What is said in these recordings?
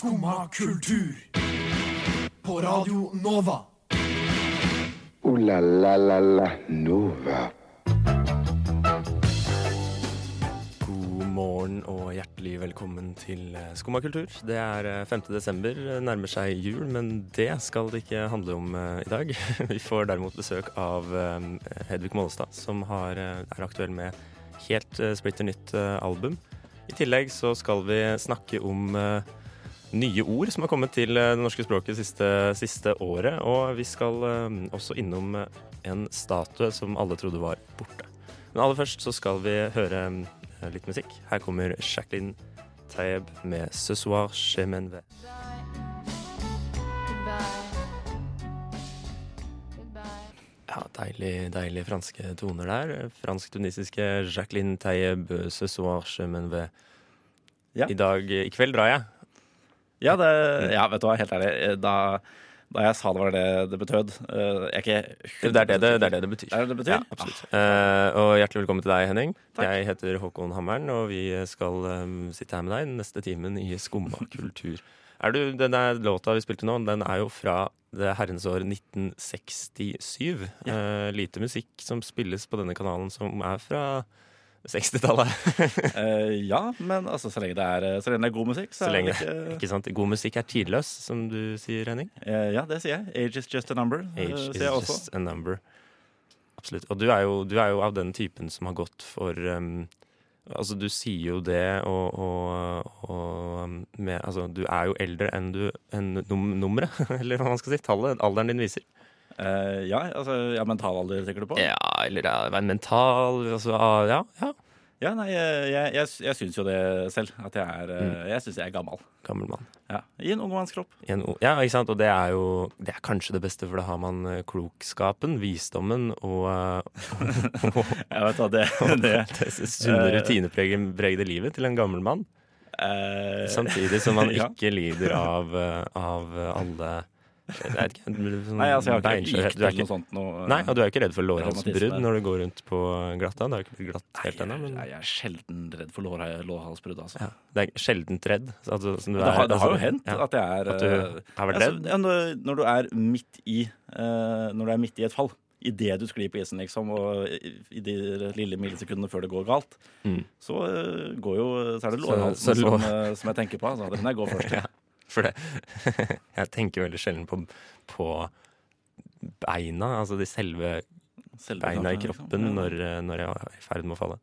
Skumma kultur. På Radio Nova. O-la-la-la-la Nova. God morgen og hjertelig velkommen til eh, Skumma kultur. Det er eh, 5. desember, eh, nærmer seg jul, men det skal det ikke handle om eh, i dag. Vi får derimot besøk av eh, Hedvig Mollestad, som har, eh, er aktuell med helt eh, splitter nytt eh, album. I tillegg så skal vi snakke om eh, nye ord som har kommet til eh, det norske språket siste, siste året. Og vi skal eh, også innom eh, en statue som alle trodde var borte. Men aller først så skal vi høre litt musikk. Her kommer Jacqueline Tayeb med 'Ce soir chez Menve'. Ja, deilig, deilig franske toner der. Fransk-tunisiske Jacqueline Tayeb, 'Ce soir chez Menve'. Ja. I dag, i kveld drar jeg. Ja, det, ja, vet du hva, helt ærlig. Da, da jeg sa det var det det betød eh, ikke Det er det det, det, er det, det betyr. Er det det betyr? Ja, absolutt. Eh, og hjertelig velkommen til deg, Henning. Takk. Jeg heter Håkon Hammeren, og vi skal um, sitte her med deg den neste timen i Skumma kultur. Er du, den der låta vi spilte nå, den er jo fra det herrens år 1967. Eh, lite musikk som spilles på denne kanalen som er fra 60-tallet. uh, ja, men altså, så lenge det er, så lenge det er god musikk, så, Så lenge er det ikke Ikke sant? God musikk er tidløs, som du sier, Henning. Uh, Ja, det sier jeg. Age is just a number, Age Age is just a number. Absolutt. Og du er, jo, du er jo av den typen som har gått for um, Altså, du sier jo det, og, og, og med, Altså, du er jo eldre enn du enn num nummeret, eller hva man skal si. Tallet. Alderen din viser. Eh, ja, altså, ja, mentalalder tenker du på? Ja, eller ja, mental altså, ah, Ja, ja. Ja, nei, jeg, jeg, jeg, syns jo det selv. At jeg er Mm. eh, Jeg synes jeg er gammel. Gammel mann. Ja, I en ung manns kropp. I en Ja, ikke sant? Og det er jo Det er kanskje det beste, for da har man eh, klokskapen, visdommen og, og Jeg vet hva, det, det det sunne, rutinepregede livet til en gammel mann. Uh, Samtidig som man ikke lider av, av alle jeg vet ikke, sånn Nei, altså, jeg har ikke gikk Du er til noe sånt noe. Nei, og du er ikke redd for lårhalsbrudd når du går rundt på glatta? Det har ikke blitt glatt helt ennå, men Nei, jeg er sjelden redd for lår, lårhalsbrudd, altså. ja, det er sjeldent redd. Altså, som du det, har, er, det har jo hent hendt ja, at jeg er at du eh, har vært altså, redd. ja, når, du er midt i eh, Når du er midt i et fall, idet du sklir på isen, liksom, og i, de lille millisekundene før det går galt, Mm. så eh, går jo Så er det lårhalsen så lår- som, eh, som jeg tenker på. Altså. Den jeg går først. Ja. For det Jeg tenker veldig sjelden på, på beina, altså de selve Selve beina i liksom. kroppen, Ja. når, når jeg er i ferd med å falle.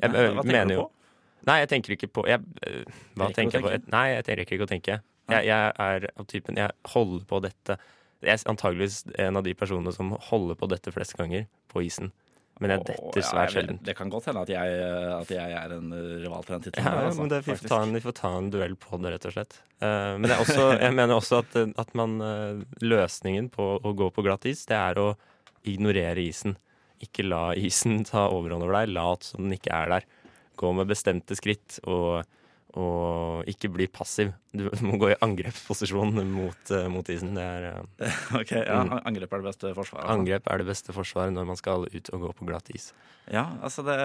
Jeg, Nei, Hva tenker du jo på? Nei, jeg tenker ikke på jeg, øh, Hva tenker jeg på? Nei, jeg rekker ikke å tenke. Jeg, jeg er av typen Jeg holder på dette Jeg er antageligvis en av de personene som holder på dette flest ganger på isen. Men jeg detter ja, svært sjelden. Det kan godt hende at jeg, at jeg er en eh, rival til den tittelen. Ja, altså, men det, vi, får ta en, vi får ta en duell på det, rett og slett. Eh, men også, jeg mener også at, at man, eh, løsningen på å gå på glatt is, det er å ignorere isen. Ikke la isen ta overhånd over deg. Lat som den ikke er der. Gå med bestemte skritt, og, og ikke bli passiv. Du må gå i angrepsposisjon mot, eh, mot isen. Det er, eh, Ok, ja, Mm. Angrep er det beste forsvaret. angrep er det beste forsvaret når man skal ut og gå på glatt is. Ja, altså det,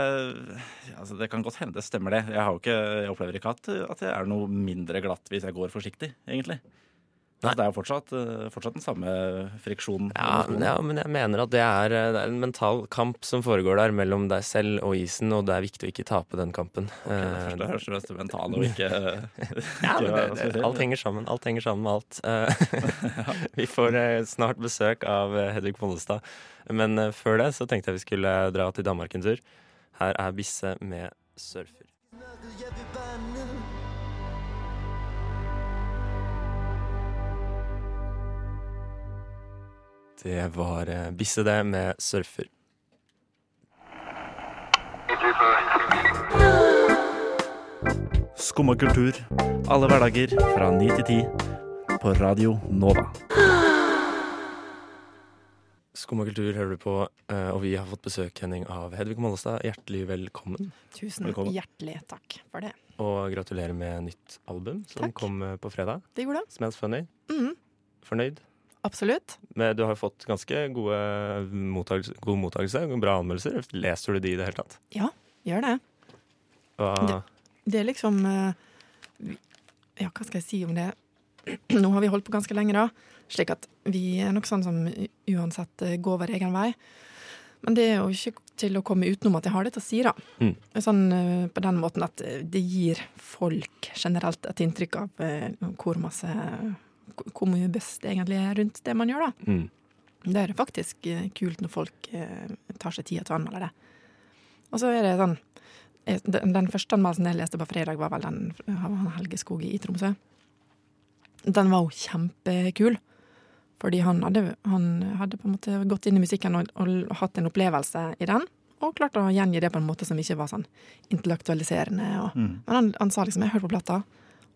altså det kan godt hende det stemmer det. Jeg, ikke, jeg opplever ikke at, at jeg er noe mindre glatt hvis jeg går forsiktig, egentlig. Nei. Det er jo fortsatt, eh, fortsatt den samme friksjonen. Ja, men- ja, men jeg mener at det er, eh, det er en mental kamp som foregår der mellom deg selv og isen, og det er viktig å ikke tape den kampen. Det Eh, første høres mest mentale og ikke, Ja, men det, det, alt henger sammen. Alt henger sammen med alt. Vi får snart besøk av Hedvig Pollestad. Men før det så tenkte jeg vi skulle dra til Danmark en tur. Her er Bisse med 'Surfer'. Det var eh, Bisse, det, med 'Surfer'. Skumma kultur. Alle hverdager fra ni til ti på Radio Nova. Skumma kultur hører du på, eh, og vi har fått besøk Henning, av Hedvig Mollestad. Hjertelig velkommen. Tusen Velkommen. hjertelig takk for det. Og gratulerer med nytt album som Takk. kom eh, på fredag. Det gjorde det. Smells Funny. Mhm, Fornøyd? Absolutt. Men du har jo fått ganske gode mottagelse, god mottakelse, bra anmeldelser. Leser du de i det hele tatt? Ja, gjør det. Det- Det er liksom eh, Ja, hva skal jeg si om det? Nå har vi holdt på ganske lenge, da, slik at vi er nok sånn som uansett eh, går vår egen vei. Men det er jo ikke til å komme utenom at jeg har det til å si, da. Mm. Sånn eh, på den måten at det gir folk generelt et inntrykk av hvor masse Hvor mye bøst det egentlig er rundt det man gjør, da. Mm. Det er det faktisk eh, kult når folk eh, tar seg tid til å anmelde det. Og så er det sånn Den, den første anmeldelsen jeg leste på fredag, var vel den av Helge Skog i Tromsø. Den var jo kjempekul. Fordi han hadde, han hadde på en måte gått inn i musikken og, og hatt en opplevelse i den. Og klart å gjengi det på en måte som ikke var sånn intellektualiserende. Og, Mm. Men han, han sa liksom 'jeg hørte på plata',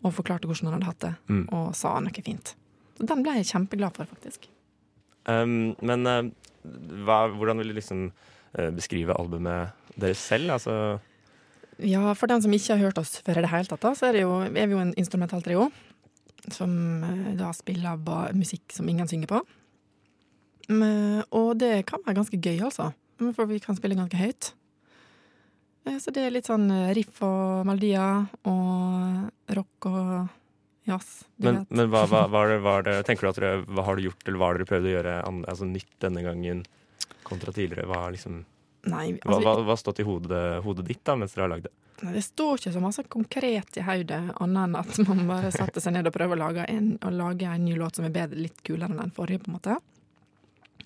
og forklarte hvordan han hadde hatt det. Mm. Og sa noe fint. Så den ble jeg kjempeglad for, faktisk. Um, men uh, hva, hvordan vil du liksom uh, beskrive albumet deres selv? Altså Ja, for den som ikke har hørt oss før i det hele tatt, så er, det jo, er vi jo en instrumentaltrio. Som eh, da spiller musikk som ingen synger på. Og det kan være ganske gøy, altså. For vi kan spille ganske høyt. Eh, Så det er litt sånn eh, riff og melodier og rock og jazz. Du Men, men hva, hva, hva, det, hva, er det, tenker du at dere, hva har du gjort, eller hva har dere prøvd å gjøre altså, nytt denne gangen kontra tidligere? Hva, har liksom, Nei, altså, hva, hva stått i hodet, hodet ditt da, mens dere har lagd det? Nei, Det står ikke så masse konkret i hodet, annet enn at man bare setter seg ned og prøver å lage en, lage en ny låt som er bedre, litt kulere enn den forrige, på en måte.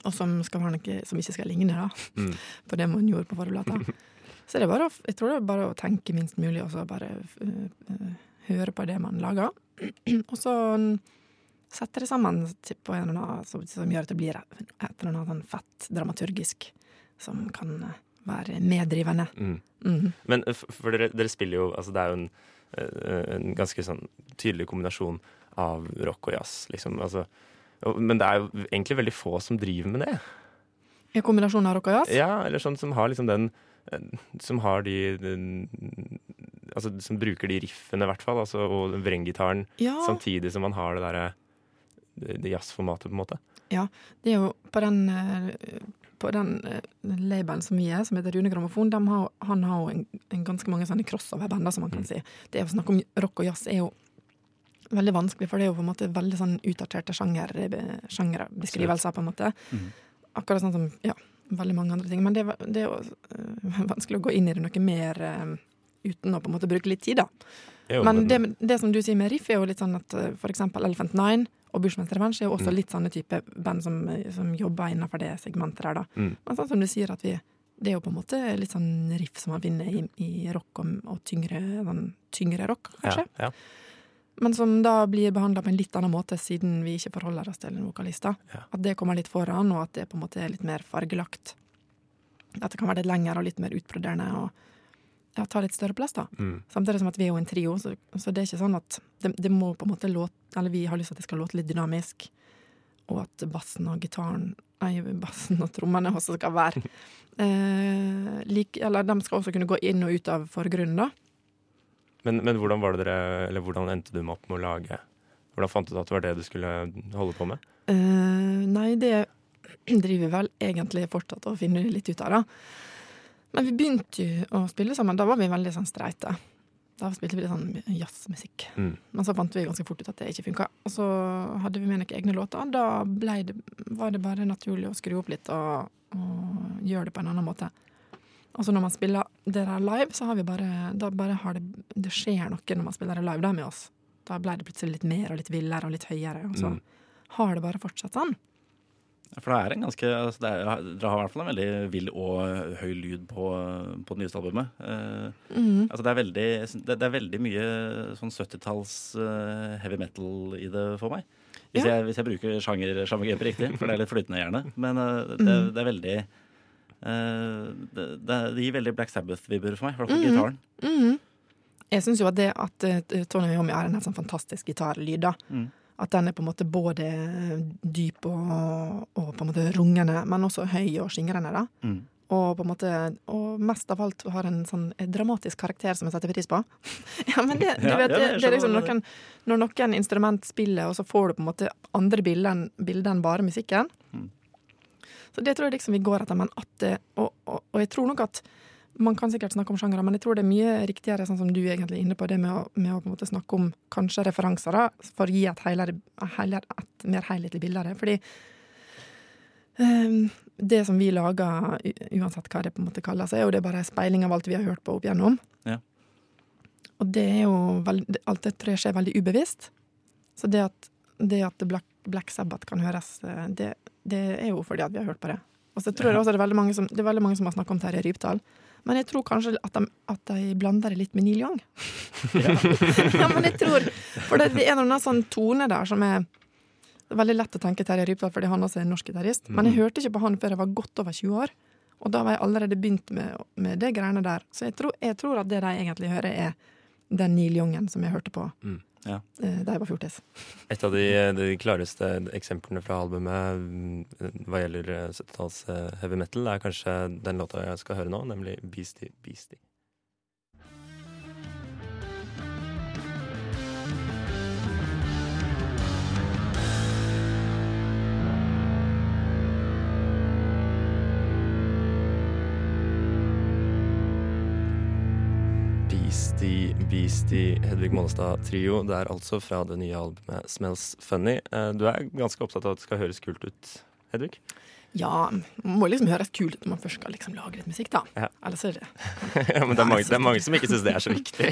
Og som, noe, som ikke skal ligne da, Mm. på det man gjorde på forrige plata. Så det er bare jeg tror det er bare å tenke minst mulig, og så bare øh, høre på det man lager. og så mm, sette det sammen på en eller annen som, som gjør at det blir et eller annet sånn fett dramaturgisk, som kan øh, være meddrivende. Mm. Mhm. Men eh, for dere, dere spiller jo Altså det er jo en, eh, en ganske sånn tydelig kombinasjon av rock og jazz, liksom. Altså, men det er jo egentlig veldig få som driver med det. I kombinasjon av rock og jazz? Ja, eller sånn som har liksom den eh, Som har de Altså som bruker de riffene, i hvert fall, altså, og vrenggitaren, Ja, samtidig som man har det derre det, jazzformatet, på en måte. Ja, det er jo på den, eh, på den eh, labelen som vi er, som heter Rune Grammofon, har, han har jo en, en ganske mange sånne crossover-bander, som man kan Mm. si. Det å snakke om rock og jazz er jo veldig vanskelig, for det er jo på en måte veldig sånn utdaterte sjanger, eh, sjangerbeskrivelser, på en måte. Mhm. Akkurat sånn som ja, veldig mange andre ting. Men det, det er jo eh, vanskelig å gå inn i det noe mer eh, uten å på en måte bruke litt tid, da. Jo, Men det, det som du sier med riff, er jo litt sånn at eh, eksempel Elephant Nine og Bushman's Revenge er jo også Mm. litt sånne type band som, som jobber innenfor det segmentet der, da. Mm. Men sånn som du sier, at vi Det er jo på en måte litt sånn riff som man finner i, i rock og, og tyngre, sånn, tyngre rock, ja, kanskje. ja. Men som da blir behandla på en litt annen måte, siden vi ikke forholder oss til en vokalist. Ja. At det kommer litt foran, og at det på en måte er litt mer fargelagt. At det kan være litt lengre og litt mer utbroderende og ja, ta litt større plass, da. Mm. Samtidig som at vi er jo en trio, så, så det er ikke sånn at det, det må på en måte låte Eller vi har lyst til at det skal låte litt dynamisk, og at bassen og gitaren Nei, bassen og trommene også skal være eh, like Eller de skal også kunne gå inn og ut av forgrunnen, da. Men, men hvordan var det dere Eller hvordan endte du med opp med å lage Hvordan fant du ut at det var det du skulle holde på med? Uh, nei, det driver vel egentlig fortsatt å finne litt ut av, da. Men vi begynte jo å spille sammen. Da var vi veldig sånn streite. Da spilte vi litt sånn jazzmusikk. Mm. Men så fant vi ganske fort ut at det ikke funka. Og så hadde vi med noen egne låter. Da det, var det bare naturlig å skru opp litt og, og gjøre det på en annen måte. Og så når man spiller det der live, så har vi bare Da bare har det Det skjer noe når man spiller det live der med oss. Da ble det plutselig litt mer og litt villere og litt høyere. Og så Mm. har det bare fortsatt sånn. For det er en ganske altså det er, Dere har i hvert fall en veldig vill og høy lyd på, på det nyeste albumet. Eh, mm. altså det, er veldig, det, det er veldig mye sånn 70-talls uh, heavy metal i det for meg. Hvis, Ja. jeg, hvis jeg bruker sjanger, sjangergrepet riktig, for det er litt flytende gjerne. Men uh, det, mm. det er veldig eh, det, det, det gir veldig Black Sabbath-vibber for meg, i hvert fall Mhm. gitaren. Mhm. Jeg syns jo at det at uh, Tony Iommi har en helt sånn fantastisk gitarlyd, da. Mm. At den er på en måte både dyp og, og på en måte rungende, men også høy og skingrende, da. Mm. Og måte, og mest av alt har en sånn dramatisk karakter som jeg setter pris på. ja, men det, du vet, ja, det, det er liksom noen, Når noen instrument spiller, og så får du på en måte andre bilder enn bilder enn bare musikken. Mm. Så det tror jeg liksom vi går etter. Men at det, og, og, og jeg tror nok at man kan sikkert snakke om sjangere, men jeg tror det er mye riktigere, sånn som du egentlig er inne på, det med å, med å på en måte snakke om kanskje referanser, da, for å gi et, heilere, heilere, et mer helhetlig bilde av det. Fordi um, det som vi lager, uansett hva det på en måte kalles, er jo det bare en speiling av alt vi har hørt på opp igjennom. Ja. Og det er jo veld, alt det tror jeg skjer veldig ubevisst. Så det at, det at Black, Black Sabbath kan høres, eh, det, det er jo fordi at vi har hørt på det. Og så tror jeg også det er veldig mange som, det er veldig mange som har snakket om Terje Rypdal. Men jeg tror kanskje at de, at de blander det litt med Neil Young. ja, men jeg tror For det, det er noen sånn tone der som er det er veldig lett å tenke Terje Rypdal fordi han også er norsk gitarist. Men jeg hørte ikke på han før jeg var godt over 20 år. Og da var jeg allerede begynt med, med det greiene der. Så jeg tror, jeg tror at det de egentlig hører, er den Neil Youngen som jeg hørte på Mm. Ja. eh, da jeg var fjortis. Et av de, de klareste eksemplene fra albumet mm, hva gjelder eh, 70-talls eh, heavy metal, er kanskje den låta jeg skal høre nå, nemlig Beastie Beastie. Beastie Hedvig Månestad-trio. Det er altså fra det nye albumet Smells Funny. Eh, Du er ganske opptatt av at det skal høres kult ut, Hedvig? Ja, man må liksom høres kult ut når man først skal liksom lage litt musikk, da. Ja. Ellers er det ja, men det er, mange, det er mange som ikke syns det er så viktig.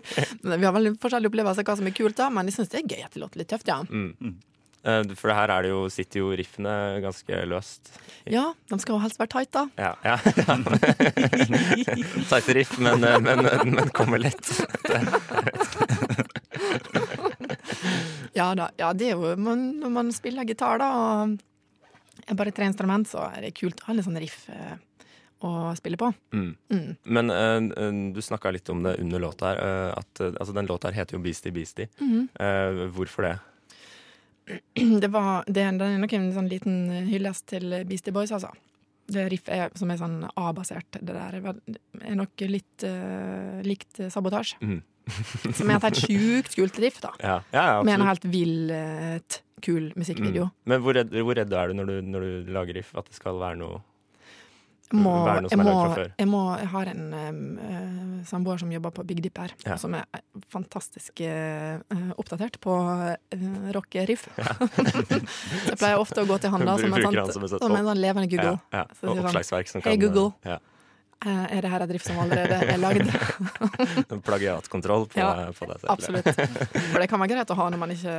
Vi har veldig forskjellige opplevelser av hva som er kult, da, men jeg syns det er gøy at det låter litt tøft, ja. Mm. Eh, For her er det jo, sitter jo riffene ganske løst. Ja, de skal jo helst være tight, da. Ja, ja. Tighte riff, men, eh, men, men kommer lett. Ja da. Ja, det er jo man, Når man spiller gitar, da, og er bare tre instrument, så er det kult å ha litt sånn riff eh, å spille på. Mm. Mm. Men eh, eh, du snakka litt om det under låta her. Uh, at, uh, altså, den låta her heter jo Beastie Beastie. Mm. Eh, hvorfor det? Det, var, det, det er nok en sånn liten hyllest til Beastie Boys, altså. Det riffet som er sånn A-basert, det der er nok litt uh, likt Sabotasje. Mm. som er et sjukt kult riff, da. Ja, ja, ja Med en helt villet kul musikkvideo. Mm. Men hvor redd, hvor redd er du når, du når du lager riff? At det skal være noe Jeg må, Være noe jeg, som er må, lagd fra før. jeg, må, jeg har en um, eh, samboer som jobber på Big Dipper, Ja. som er fantastisk uh, oppdatert på uh, rockeriff. så jeg pleier ofte å gå til han da som en, Bruker sånt, som som en sånn levende Google. Ja, ja. Så Og oppslagsverk som «Hei, Hey Google». Ja. Eh, er det her et riff som allerede er lagd? Plagiatkontroll på, Ja, på det selv. Absolutt. For det kan være greit å ha når man, ikke,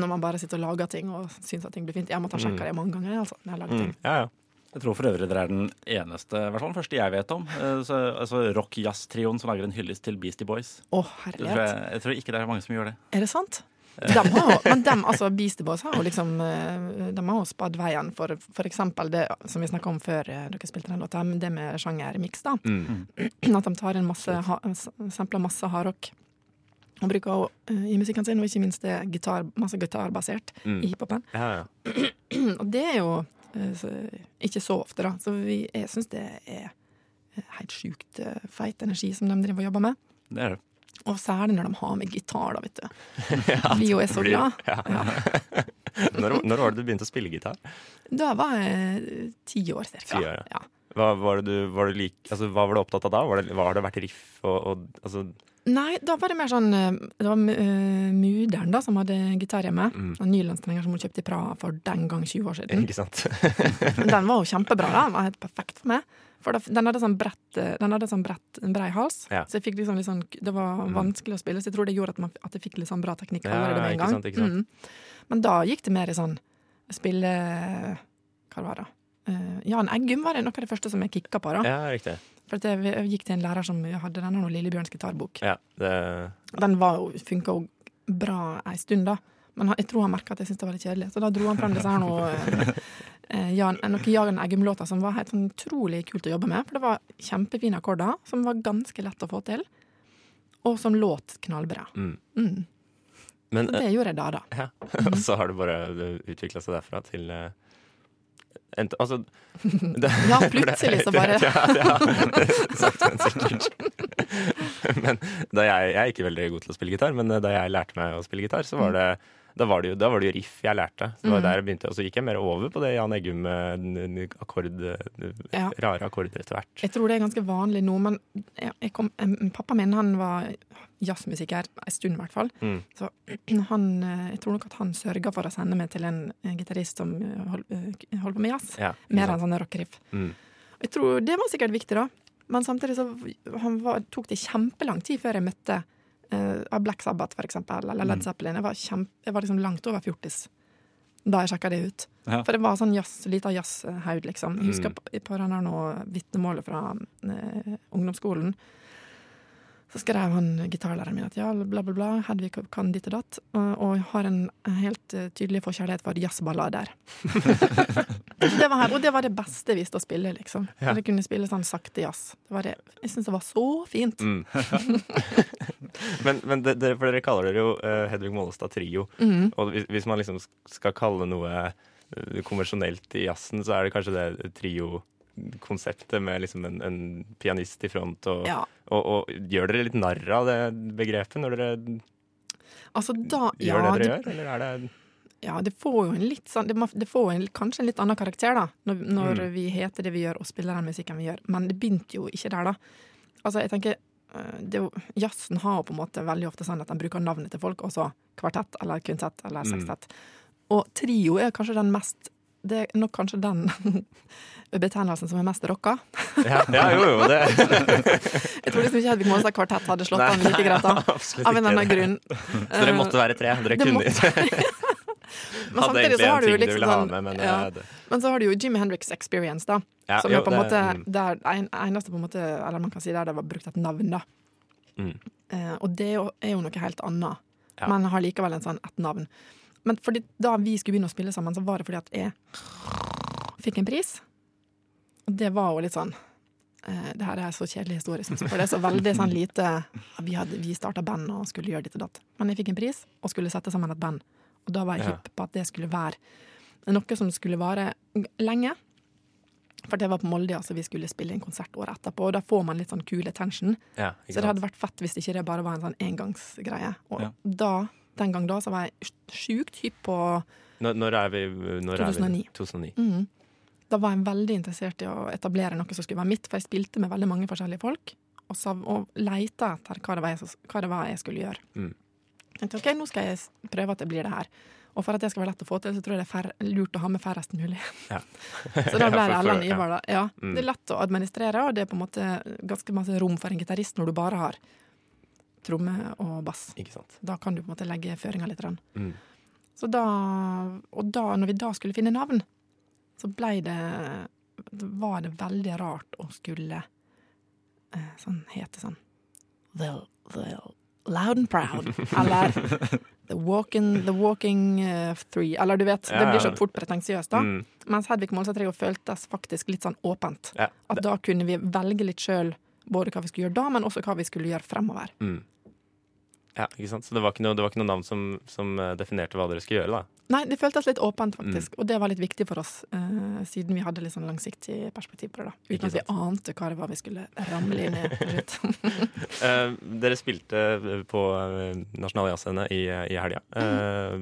når man bare sitter og lager ting og syns at ting blir fint. Jeg må ta sjekka det mange ganger. Altså, når jeg lager Mm. Ja, ja. Jeg tror for øvrig dere er den eneste, i hvert fall den første jeg vet om, eh, så, altså rock-jazz-trioen som lager en hyllest til Beastie Boys. Å, tror, herlighet. jeg, jeg tror ikke det er mange som gjør det. Er det sant? De har men dem, altså Beastie Boys har jo liksom eh, De har jo spadd veien for f.eks. eksempel det som vi snakka om før eh, dere spilte den låta, det med sjangermiks, da. Mm. At de tar inn masse, ha, sampler masse hardrock. Og bruker jo uh, i musikken sin, og ikke minst det gitar, masse gitarbasert Mm. i hiphopen. ja, ja. Og det er jo så, ikke så ofte, da. Så vi, jeg syns det er helt sjukt eh, feit energi som de driver og jobber med. Det er det. Og særlig når de har med gitar, da, vet du. Vi jo er så glad. Ja. Ja. Når, når var det du begynte å spille gitar? Da var jeg eh, ti år cirka. Ti år, ja. ja. Hva var, du, var, du lik, altså, hva var du opptatt av da? Var det, har det vært riff og, og altså, Nei, da var det mer sånn eh, Det var uh, mudder'n da som hadde gitar hjemme. Mm. Og Nylonstrenger som hun kjøpte i Praha for den gang 20 år siden. Ikke sant? Den var jo kjempebra. da, Den var helt perfekt for meg. For den hadde sånn brett, eh, den hadde sånn brett, en brei hals, Ja. så jeg fikk liksom sånn, det var Mm. vanskelig å spille. Så jeg tror det gjorde at, man, at jeg fikk litt sånn bra teknikk allerede med en gang. ikke sant. Mm. Men da gikk det mer i sånn spille Hva var det? Eh, Jan Eggum var det noe av det første som jeg kicka på. da. Ja, riktig. For jeg, gikk til en lærer som hadde denne Lillebjørns gitarbok. Ja, det, Den funka jo bra ei stund, da. Men jeg tror han merka at jeg syntes det var litt kjedelig. Så da dro han frem disse her noe, eh, Jan, noen Jan Eggum-låter som var helt sånn utrolig kult å jobbe med. For det var kjempefine akkorder som var ganske lett å få til. Og som låt knallbra. mm. Mm. Men Så det gjorde jeg da, da. Ja. Og så har det bare utvikla seg derfra til eh, ent, Altså det, Ja, plutselig så bare Ja, ja. Sakte, men sikkert. Men jeg, jeg er ikke veldig god til å spille gitar, men da jeg lærte meg å spille gitar, så var det Da var det jo, var det jo riff jeg lærte. Så det var mm. der jeg begynte, Og så gikk jeg mer over på det Jan Eggum med den n- akkord, eh, Ja. rare akkorder etter hvert. Jeg tror det er ganske vanlig nå, men kom, pappa min han var jazzmusiker en stund, i hvert fall. Mm. Så han, eh, jeg tror nok at han sørga for å sende meg til en, en gitarist som eh, hold- eh, holder på med jazz. Ja, Mer enn sånne rockeriff. Mm. Jeg tror Det var sikkert viktig, da. Men samtidig så han var, tok det kjempelang tid før jeg møtte eh, av Black Sabbath, for eksempel, eller Led Mm. Zeppelin. Jeg var, kjempe, jeg var liksom langt over fjortis da jeg sjekka det ut. Ja. For det var sånn jazz, lita jazzhaug, liksom. Jeg husker Mm. på, på den her nå vitnemålet fra eh, ungdomsskolen. Så skrev han gitarlæreren min at ja, bla, bla, bla, Hedvig kan ditt og datt, og, har en helt eh, tydelig forkjærlighet for jazzballader. det var her, og det var det beste jeg visste å spille, liksom. Ja. Jeg kunne spille sånn sakte jazz. Det var det. Jeg syns det var så fint. Mm. men men det, det, for dere kaller dere jo uh, Hedvig Mollestad Trio. mm. Og hvis, hvis man liksom skal kalle noe uh, konvensjonelt i jazzen, så er det kanskje det trio-konseptet med liksom en, en pianist i front. Og, Ja. og, og gjør dere litt narr av det begrepet når dere Altså da gjør ja, det dere det, gjør, eller er det ja, det får jo en litt sånn Det, får en, kanskje en litt annen karakter, da, når, når Mm. vi heter det vi gjør, og spiller den musikken vi gjør. Men det begynte jo ikke der, da. Altså, jeg tenker eh, det, Jazzen har jo på en måte veldig ofte sånn at den bruker navnet til folk, også kvartett eller kvintett eller Mm. sekstett. Og trio er kanskje den mest Det er nok kanskje den betegnelsen som er mest rocka. Ja, ja jo, jo, det Jeg tror liksom ikke Hedvig Målestad Kvartett hadde slått an like greit, da. Av en eller annen grunn. Så dere måtte være tre? Dere Det kunne måtte- Men samtidig så har du jo liksom sånn med, men ja. eh, Men så har du jo Jimmy Hendrix Experience, da. ja, Som jo, er på en måte mm, der en, eneste på en måte Eller man kan si der det var brukt et navn, da. mm. Eh, og det er jo, er jo noe helt annet. Men har likevel en sånn et navn. Men fordi da vi skulle begynne å spille sammen, så var det fordi at jeg fikk en pris. Og det var jo litt sånn eh, Det her er så kjedelig historie, syns jeg, for det er så veldig sånn lite ja, Vi, hadde- vi starta band og skulle gjøre ditt og datt. Men jeg fikk en pris og skulle sette sammen et band. Og da var jeg hypp på at det skulle være noe som skulle vare lenge. For det var på Molde, altså vi skulle spille en konsert året etterpå, og da får man litt sånn kul attention. ja, Så det hadde vært fett hvis ikke det bare var en sånn engangsgreie. Og Ja. da, den gang da, så var jeg sjukt hypp på Når, når er vi når Er 2009. vi? 2009. mm, Da var jeg veldig interessert i å etablere noe som skulle være mitt, for jeg spilte med veldig mange forskjellige folk, og, sav, og leita etter hva det, var jeg, hva det var jeg skulle gjøre. Mm. Jeg tenkte ok, nå skal jeg prøve at det blir det her. Og for at det skal være lett å få til, så tror jeg det er lurt å ha med færrest mulig. Ja. så da ble det Erlend Ivar, da. Ja. Mm. Det er lett å administrere, og det er på en måte ganske masse rom for en gitarist når du bare har tromme og bass. Ikke sant. Da kan du på en måte legge føringa litt. Mm. Så da, og da, når vi da skulle finne navn, så blei det Var det veldig rart å skulle eh, sånn hete sånn The, the Loud and Proud. Eller The Walking, the walking uh, Three. Eller du vet, Ja, det blir så fort pretensiøst, da. Mm. Mens Hedvig Trio føltes faktisk litt sånn åpent. Ja, At da kunne vi velge litt sjøl både hva vi skulle gjøre da, men også hva vi skulle gjøre fremover. Mm. Ja, ikke sant? Så det var ikke noe, det var ikke noe navn som, som eh, definerte hva dere skulle gjøre, da? Nei, det føltes litt åpent, Mm. faktisk. Og det var litt viktig for oss, eh, siden vi hadde litt sånn langsiktig perspektiv på det. da. Uten at vi ante hva det var vi skulle ramle inn i. Eh, dere spilte på uh, Nasjonal Jazzscene i, i helga. Eh,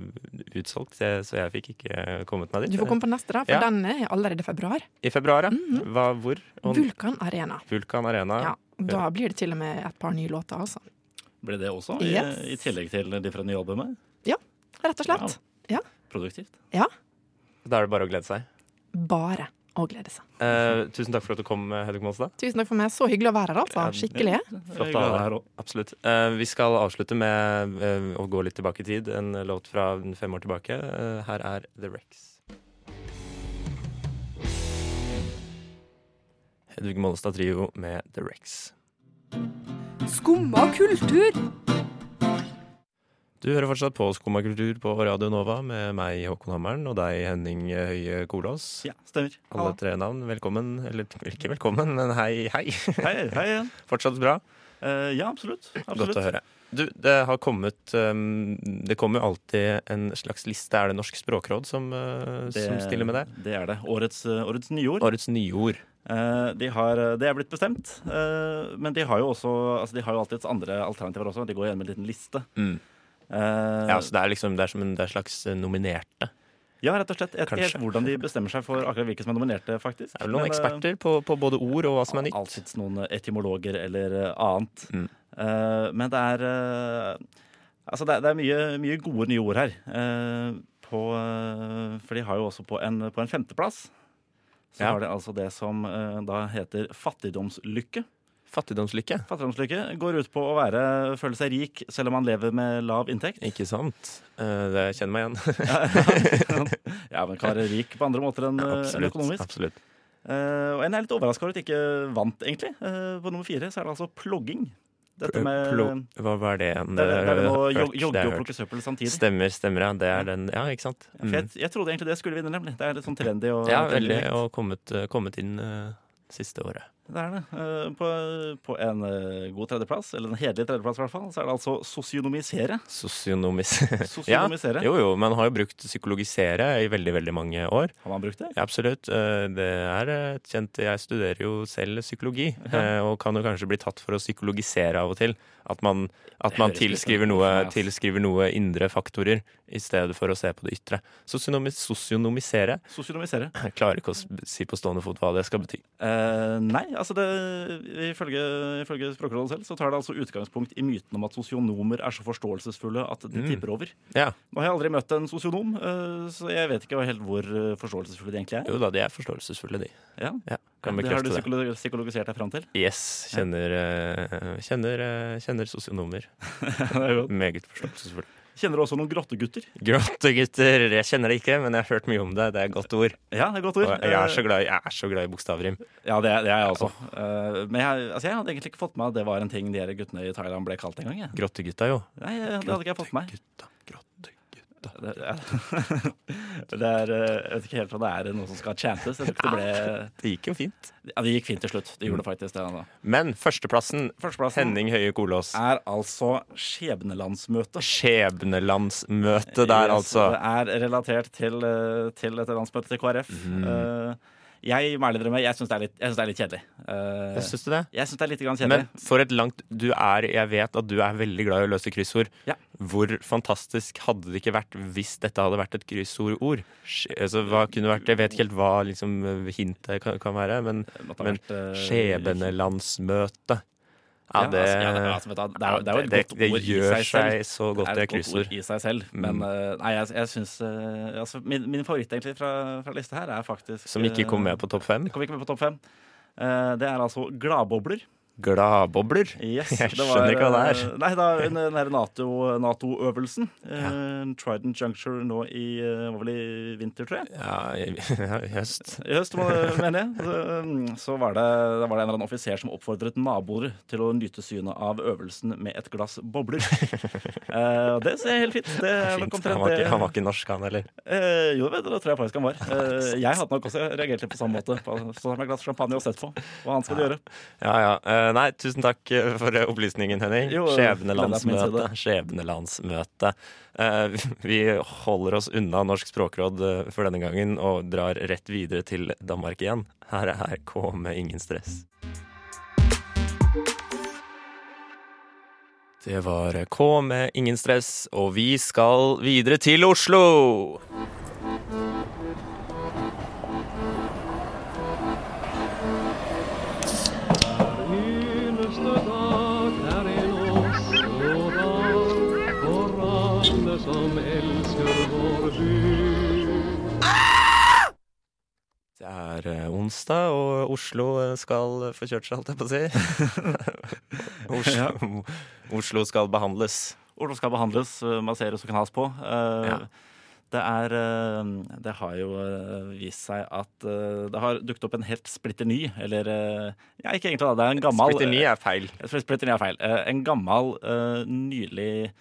utsolgt, så- jeg fikk ikke kommet meg dit. Du får komme på neste, da, for Ja. den er allerede i februar. I februar, ja. Mhm. Hva, hvor? Og Vulkan Arena. Vulkan Arena. Ja, Da blir det til og med et par nye låter, altså. Ble det også, i, Yes. i tillegg til de fra nye albumet? Rett og slett. Produktivt. Ja. Da er det bare å glede seg. Bare å glede seg. Eh, tusen takk for at du kom, Hedvig Monstad. Tusen takk for meg. Så hyggelig å være her, altså. Ja, Skikkelig. Flott å ha deg her òg. Absolutt. Eh, vi skal avslutte med eh, å gå litt tilbake i tid. En låt fra fem år tilbake. Eh, her er The Rex. Hedvig Mollestad Trio med The Rex. Skumma kultur. Du hører fortsatt på Skumma kultur på Radio Nova med meg, Håkon Hammeren, og deg, Henning Høie Kolås. Ja, stemmer. Alle tre navn, velkommen. Eller ikke velkommen, men hei, hei. Hei, hei igjen. Fortsatt bra. Uh, ja, absolutt. absolutt. Godt å høre. Du, det har kommet um, Det kommer jo alltid en slags liste. Er det Norsk språkråd som, uh, som stiller med det? Det er det. Årets, eh, årets nyord. Årets nyord. Eh, de har, det er blitt bestemt, eh, men de har jo også altså de har jo alltid andre alternativer også. De går gjennom en liten liste. Mm. Uh, Ja, så det er liksom det er som en er slags eh, nominerte. ja, rett og slett. Jeg vet ikke hvordan de bestemmer seg for akkurat hvilke som er nominerte, faktisk. Det er vel noen Men, eh, eksperter på, på både ord og hva som er nytt. Alltids noen etymologer eller eh, annet. Mm. Uh, men det er uh, Altså, det er, det er mye, mye gode nye ord her. Eh, på, eh, for de har jo også på en, på en femteplass så Ja. har de altså det som eh, da heter fattigdomslykke. Fattigdomslykke. Fattigdomslykke går ut på å være, føle seg rik selv om man lever med lav inntekt. Ikke sant? Eh, Det kjenner meg igjen. ja, men kan være rik på andre måter enn eh, absolutt. økonomisk. absolutt. Og en er litt overraska over at de ikke vant, egentlig. På nummer fire så er det altså plogging. Dette med Plo- Hva var det igjen? Det er, det er vel jog- det jogge og plukke søppel samtidig. Stemmer, stemmer, ja. Det er den Ja, ikke sant? Mm. jeg, jeg trodde egentlig det skulle vinne, nemlig. Det er litt sånn trendy. Og, Ja, veldig. Og kommet, kommet inn uh, siste året. Det er det. Eh, På, på en eh, god tredjeplass, eller en hederlig tredjeplass i hvert fall, så er det altså sosionomisere. Sosionomisere. ja, jo, jo, man har jo brukt psykologisere i veldig, veldig mange år. Har man brukt det? Ja, absolutt. Eh, Det er et kjent Jeg studerer jo selv psykologi, eh, og kan jo kanskje bli tatt for å psykologisere av og til. At man, at man tilskriver, sånn noe, tilskriver noe indre faktorer i stedet for å se på det ytre. Sosionomis, sosionomisere Sosionomisere. Jeg klarer ikke å si på stående fot hva det skal bety. Uh, nei, altså det, ifølge, ifølge Språkrådet selv så tar det altså utgangspunkt i myten om at sosionomer er så forståelsesfulle at de Mm. tipper over. Ja, Nå har jeg aldri møtt en sosionom, eh, så jeg vet ikke helt hvor eh, forståelsesfulle de egentlig er. Jo da, de er forståelsesfulle, de. Ja. Ja, kan Det har du psykologisert deg fram til? Yes. Kjenner, eh, kjenner, kjenner sosionomer. Er. Meget forståelsesfulle. Kjenner du også noen grottegutter? Grottegutter, jeg kjenner det ikke, men jeg har hørt mye om det. Det er et godt ord. Ja, det er godt Og ord. jeg er så Eh, glad, jeg er så glad i bokstavrim. Ja, det, det er jeg også. Eh, men jeg, altså, jeg hadde egentlig ikke fått med at det var en ting de guttene i Thailand ble kalt engang. jeg. Grottegutta, jo. Nei, det hadde ikke jeg fått med meg. Grottegutta. Det, ja. det er, eh, jeg vet ikke helt om det er noe som skal chantes. Det ble Det gikk jo fint. Ja, det gikk fint til slutt. Det gjorde det faktisk det. Altså. Men førsteplassen, Førsteplassen Henning Høie Kolås. er altså skjebnelandsmøtet. Skjebnelandsmøtet der, Yes, altså. Det er relatert til, eh, til dette landsmøtet til KrF. Eh, jeg må ærlig drømme, jeg syns det, det er litt kjedelig. Uh, syns du det? jeg synes det er litt kjedelig. Men for et langt Du er Jeg vet at du er veldig glad i å løse kryssord. Ja. Hvor fantastisk hadde det ikke vært hvis dette hadde vært et kryssordord? Altså, hva kunne vært Jeg vet ikke helt hva liksom, hintet kan, kan være, men, men eh, skjebnelandsmøte Ja, Ja, det, altså, ja, det, altså, det, er, det er jo et godt det ord i seg selv. det er et godt ord i seg selv, men Mm. eh, nei, jeg, jeg syns eh, altså, min, min favoritt egentlig fra, fra lista her er faktisk Som ikke kom med på topp fem. eh, Kom ikke med på topp fem. Det er altså gladbobler. Gladbobler. Yes, Jeg det var, skjønner ikke hva det er. eh, Nei, da, under den her NATO- Nato-øvelsen. eh, Trident Juncture nå i eh, var vel i vinter, tror jeg. Ja, i, ja, høst. I høst, mener jeg. Så, så var det, var det en eller annen offiser som oppfordret naboer til å nyte synet av øvelsen med et glass bobler. Eh, og det ser jeg helt fint. Det er Fint. Han var, ikke, han var ikke norsk, han heller. Eh, jo, det tror jeg faktisk han var. Eh, jeg hadde nok også reagert litt på samme måte. Så Stått med et glass champagne og sett på hva han skal gjøre. Ja, ja. Eh, nei, tusen takk eh, for opplysningen, Henning. Skjebnelandsmøte. Skjebnelandsmøte. Eh, vi holder oss unna Norsk språkråd for denne gangen og drar rett videre til Danmark igjen. Her er K med ingen stress. Det var K med ingen stress, og vi skal videre til Oslo. Det er eh, onsdag, og Oslo eh, skal få kjørt seg, holdt jeg på å si. Oslo, Oslo skal behandles. Oslo skal behandles, eh, masseres og knas på. Ja. Det er Det har jo vist seg at det har dukket opp en helt splitter ny, eller Ja, ikke egentlig, da. Det er en gammel Splitter ny er feil. Splitter ny er feil. En gammel, nylig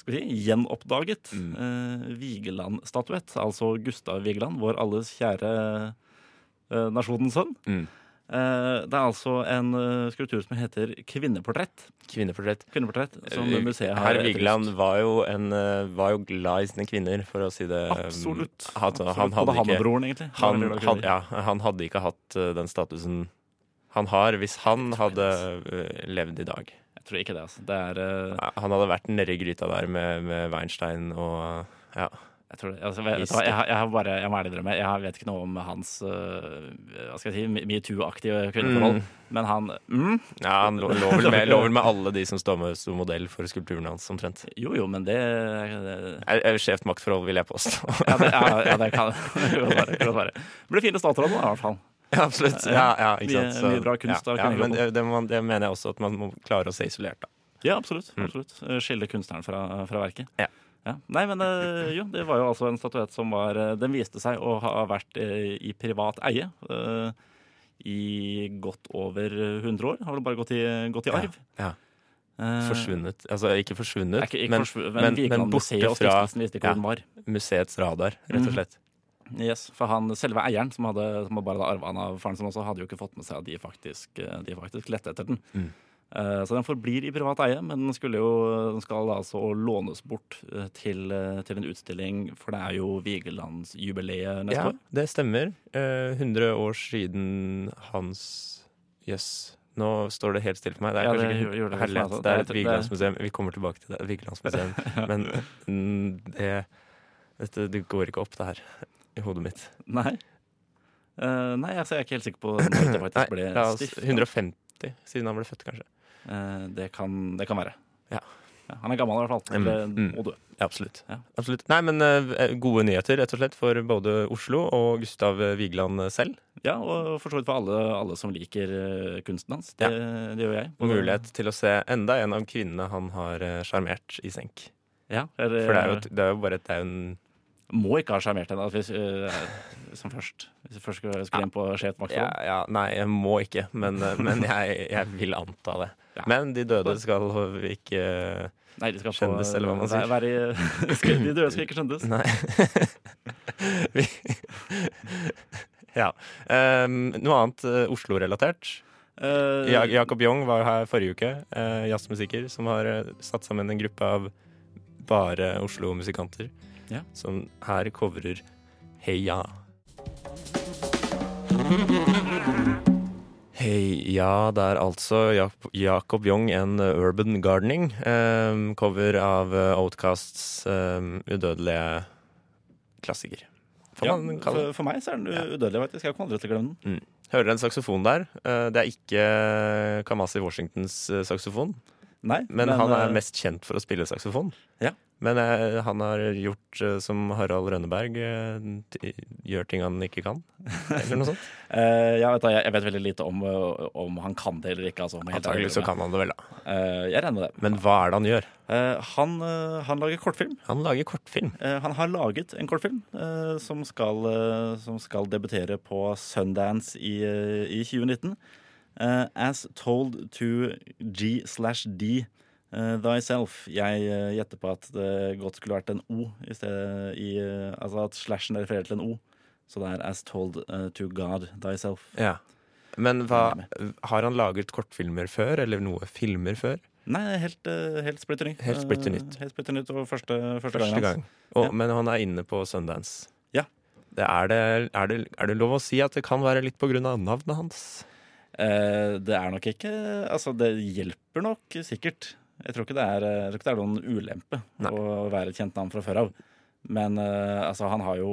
skal vi si, gjenoppdaget Mm. eh, Vigeland-statuett. Altså Gustav Vigeland, vår alles kjære nasjonens sønn. Mm. Eh, Det er altså en eh, skulptur som heter Kvinneportrett. Kvinneportrett. Kvinneportrett Som Eh, museet har Herr. Vigeland var eh, var jo glad i sine kvinner, for å si det Absolutt. Han, Absolutt. han, Både han og broren, egentlig. han, kvinner. ja, han hadde ikke hatt eh, den statusen han har, hvis han hadde eh, levd i dag. Jeg tror ikke det, altså. Det er eh, Han hadde vært nedi gryta der med, med Weinstein og ja. Jeg tror. Altså, vet, vet jeg, har- jeg, har bare, jeg må ærlig drømme, jeg vet ikke noe om hans uh, hva skal jeg si, metoo-aktige kvinneforhold. Men han mm, ja han lover med, lå med alle de som står med som modell for skulpturen hans, omtrent. Jo, jo, men det, det Er- er Skjevt maktforhold, vil jeg påstå. ja, det, ja, ja, det kan det være. Blir fine statsråd, i hvert fall. Ja, absolutt. Ja, ja, ikke sant. sant? mye bra kunst ja, ja, men det, det, det mener jeg også at man må klare å se isolert. Da. Ja, absolutt. absolutt. Eh, Skille kunstneren fra, fra verket. Ja. Ja. Nei, men øh, jo, det var jo altså en statuett som var øh, Den viste seg å ha vært øh, i privat eie i godt over 100 år. Har vel bare gått i, gått i arv. Ja. ja. Forsvunnet. Altså ikke forsvunnet, Ikke, ikke men, men, men, men borte fra var. museets radar, rett Mhm. og slett. Yes, For han, selve eieren, som, hadde, som bare hadde arva den av faren sin også, hadde jo ikke fått med seg at de faktisk, eh, de faktisk lette etter den. Mm. Eh, Så den forblir i privat eie, men den, jo, den skal altså lånes bort eh, til, eh, til en utstilling, for det er jo Vigelandsjubileet neste Ja, år. det stemmer. Eh, 100 år siden hans Jøss. Nå står det helt stille for meg. Det er Ja, kanskje det ikke det herlighet. Det er et Vigelandsmuseum. Vi kommer tilbake til det. Vigelandsmuseum. Men mm, det, dette, det går ikke opp, det her, i hodet mitt. Nei. Uh, nei, altså, jeg er ikke helt sikker på når det faktisk ble stifta. 150 siden han ble født, kanskje. Eh, det, kan, det kan være. Ja. Han er gammel i hvert fall. Mm, mm. Og død. Ja, absolutt. Ja. absolutt. Nei, men eh, gode nyheter, rett og slett, for både Oslo og Gustav Vigeland selv. Ja, og for så vidt for alle, alle som liker eh, kunsten hans. Det, det gjør jeg. Og Mulighet til å se enda en av kvinnene han har eh, sjarmert i senk. Ja, er, For det er jo, det er jo bare et, det er en Må ikke ha sjarmert henne hvis, uh, som først. Hvis du først skulle inn på skjevt ja, ja, Nei, jeg må ikke, men, eh, men jeg, jeg vil anta det. Men de døde skal ikke Nei, de skal få eller hva man sier. Være, skal, de døde skal ikke skjendes. Nei. Vi, ja. Um, noe annet eh, Oslo-relatert. Uh, Ja, Jakob Young var her forrige uke, uh, jazzmusiker, som har satt sammen en gruppe av bare Oslo-musikanter. Ja. Som her covrer Heia. Hei, ja, det er altså Jak Jakob Young and Urban Gardening. Um, cover av eh, Outcasts um, udødelige klassiker. Ja, for, for meg så er den udødelig, faktisk. Jeg kommer aldri til å glemme den. Hører en saksofon der. Uh, Det er ikke Kamasi Washingtons eh, saksofon, Nei, men, han er eh, mest kjent for å spille saksofon. Ja. Men eh, han har gjort eh, som Harald Rønneberg, eh, gjør ting han ikke kan. Eller noe sånt. eh, ja, vet jeg, jeg vet veldig lite om, øh, om han kan det eller ikke. Altså, jeg Antagelig så kan han det vel, da. Eh, jeg regner med det. Men hva er det han gjør? Eh, han, han lager kortfilm. Han lager kortfilm. Eh, han har laget en kortfilm eh, som, skal, eh, som skal debutere på Sundance i, eh, i 2019. Eh, as told to G slash D eh, thyself. Jeg eh, gjetter på at det godt skulle vært en O i stedet i, Altså at slashen refererer til en O. Så det er as told to God thyself. Ja. Men hva, har han laget kortfilmer før, eller noe filmer før? Nei, helt, helt splitter ny. Helt splitter nytt. Helt splitter nytt og første, første, Første gang. Og, Ja. Men han er inne på Sundance. Ja. Det er, det, er, det, er det lov å si at det kan være litt på grunn av navnet hans? Eh, det er nok ikke Altså, det hjelper nok sikkert. Jeg tror ikke det er, tror ikke det er noen ulempe Nei. å være et kjent navn fra før av. Men uh, altså, han har jo,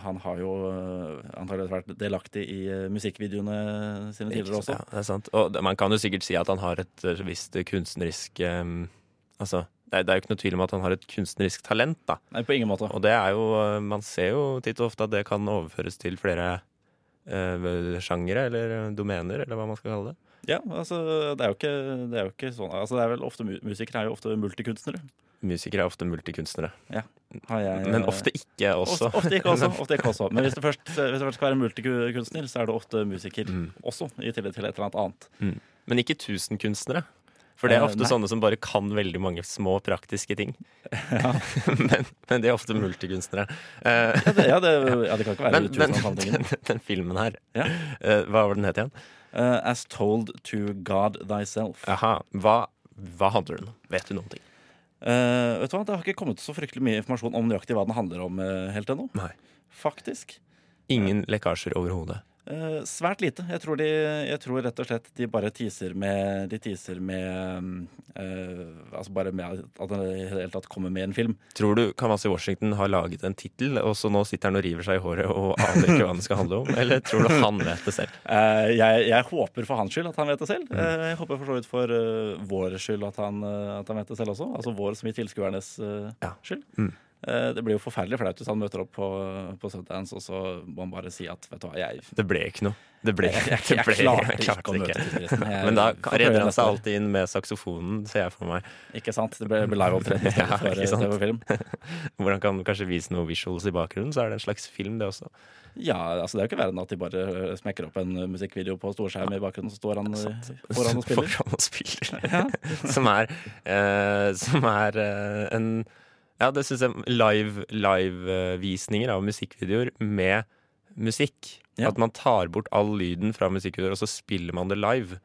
han har jo eh, antakeligvis vært delaktig i musikkvideoene sine tidligere også. Ja, det er sant. Og man kan jo sikkert si at han har et visst kunstnerisk um, Altså, det er, det er jo ikke noe tvil om at han har et kunstnerisk talent, da. Nei, på ingen måte. Og det er jo Man ser jo titt og ofte at det kan overføres til flere sjangere, eller eh, domener, eller hva man skal kalle det. Ja, altså, det er jo ikke, det er jo ikke sånn altså, det er vel ofte, Musikere er jo ofte multikunstnere. Musikere er ofte multikunstnere. Har jeg, Men eh, ofte ikke også. Ofte, ofte ikke også. Ofte ikke også. Men hvis du, først, hvis du først skal være multikunstner, så er det ofte musiker Mm. også, i tillegg til et eller annet annet. Men ikke tusenkunstnere. For det er Eh, ofte nei. sånne som bare kan veldig mange små praktiske ting. men, men de er ofte multikunstnere. Eh, Ja, det, ja, det, ja, det kan ikke være men, men og den, den filmen her, Ja. eh, hva var den het igjen? Uh, as told to God thyself. Aha, hva, hva handler den om? Vet du noen ting? Uh, vet du hva, Det har ikke kommet så fryktelig mye informasjon om nøyaktig hva den handler om uh, helt ennå. Nei. Faktisk. Ingen lekkasjer overhodet. Eh, svært lite. Jeg tror, de, jeg tror rett og slett de bare teaser med De teaser med eh, Altså bare med at den i det hele tatt kommer med en film. Tror du Kamasi Washington har laget en tittel, og så nå sitter han og river seg i håret og aner ikke hva den skal handle om? Eller tror du han vet det selv? Uh, jeg, jeg håper for hans skyld at han vet det selv. Mm. Jeg håper for så vidt for vår skyld at han, at han vet det selv også. Altså vår som i tilskuernes Ja. skyld. Mm. Eh, det blir jo forferdelig flaut hvis han møter opp på, på Sundance, og så må han bare si at vet du hva, jeg Det ble ikke noe. Det ble, Jeg, jeg, jeg, klarte jeg ikke å møte ikke. Men da redder han seg alltid inn med saksofonen, ser jeg for meg. Ikke sant? Det ble, ble liveopptreden Ja, for TV-film. Hvordan kan kanskje vise noen visuals i bakgrunnen, så er det en slags film, det også. Ja, altså Det er jo ikke verre enn at de bare eh, smekker opp en musikkvideo på storskjerm i bakgrunnen, så står han eh, foran og spiller. Foran og spiller. som er, eh, som er eh, en Ja, det syns jeg live- Live-visninger av musikkvideoer med musikk. Ja. At man tar bort all lyden fra musikkvideoer, og så spiller man det live.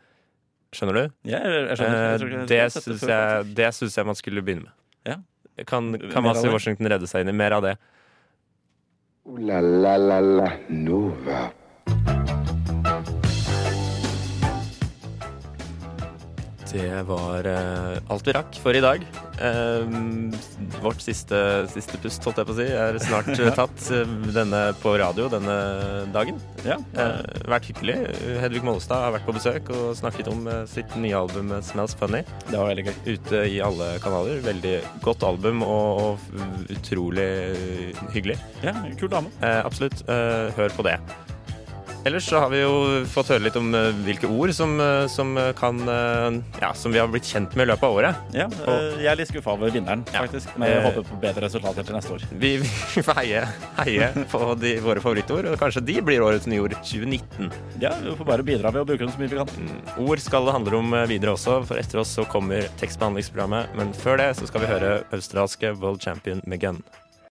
Skjønner du? Ja, jeg, skjønner. Jeg Eh, det syns jeg, det synes jeg man skulle begynne med. Ja. Kan, kan Master? Washington redde seg inn i mer av det? Uh, la la la la Nova. Det var uh, alt vi rakk for i dag. Uh, vårt siste, siste pust, holdt jeg på å si, er snart ja. tatt uh, denne på radio denne dagen. Ja, Eh, vært hyggelig. Hedvig Mollestad har vært på besøk og snakket om eh, sitt nye album eh, 'Smells Funny'. Det var veldig gøy. Ute i alle kanaler. Veldig godt album og, og utrolig eh, hyggelig. Ja, Kul dame. Eh, absolutt. Eh, hør på det. Ellers så har vi jo fått høre litt om eh, hvilke ord som, eh, som eh, kan Ja, som vi har blitt kjent med i løpet av året. Ja, Jeg er litt skuffa over vinneren, Ja. faktisk. Men jeg håper på bedre resultater til neste år. Vi, vi får heie, heie på de, våre favorittord, og kanskje de blir årets nyord 2019. Ja, Vi får bare bidra ved å bruke dem så mye vi kan. Mm, Ord skal det handle om videre også, for etter oss så kommer tekstbehandlingsprogrammet. Men før det så skal vi høre australske World Champion med Gun.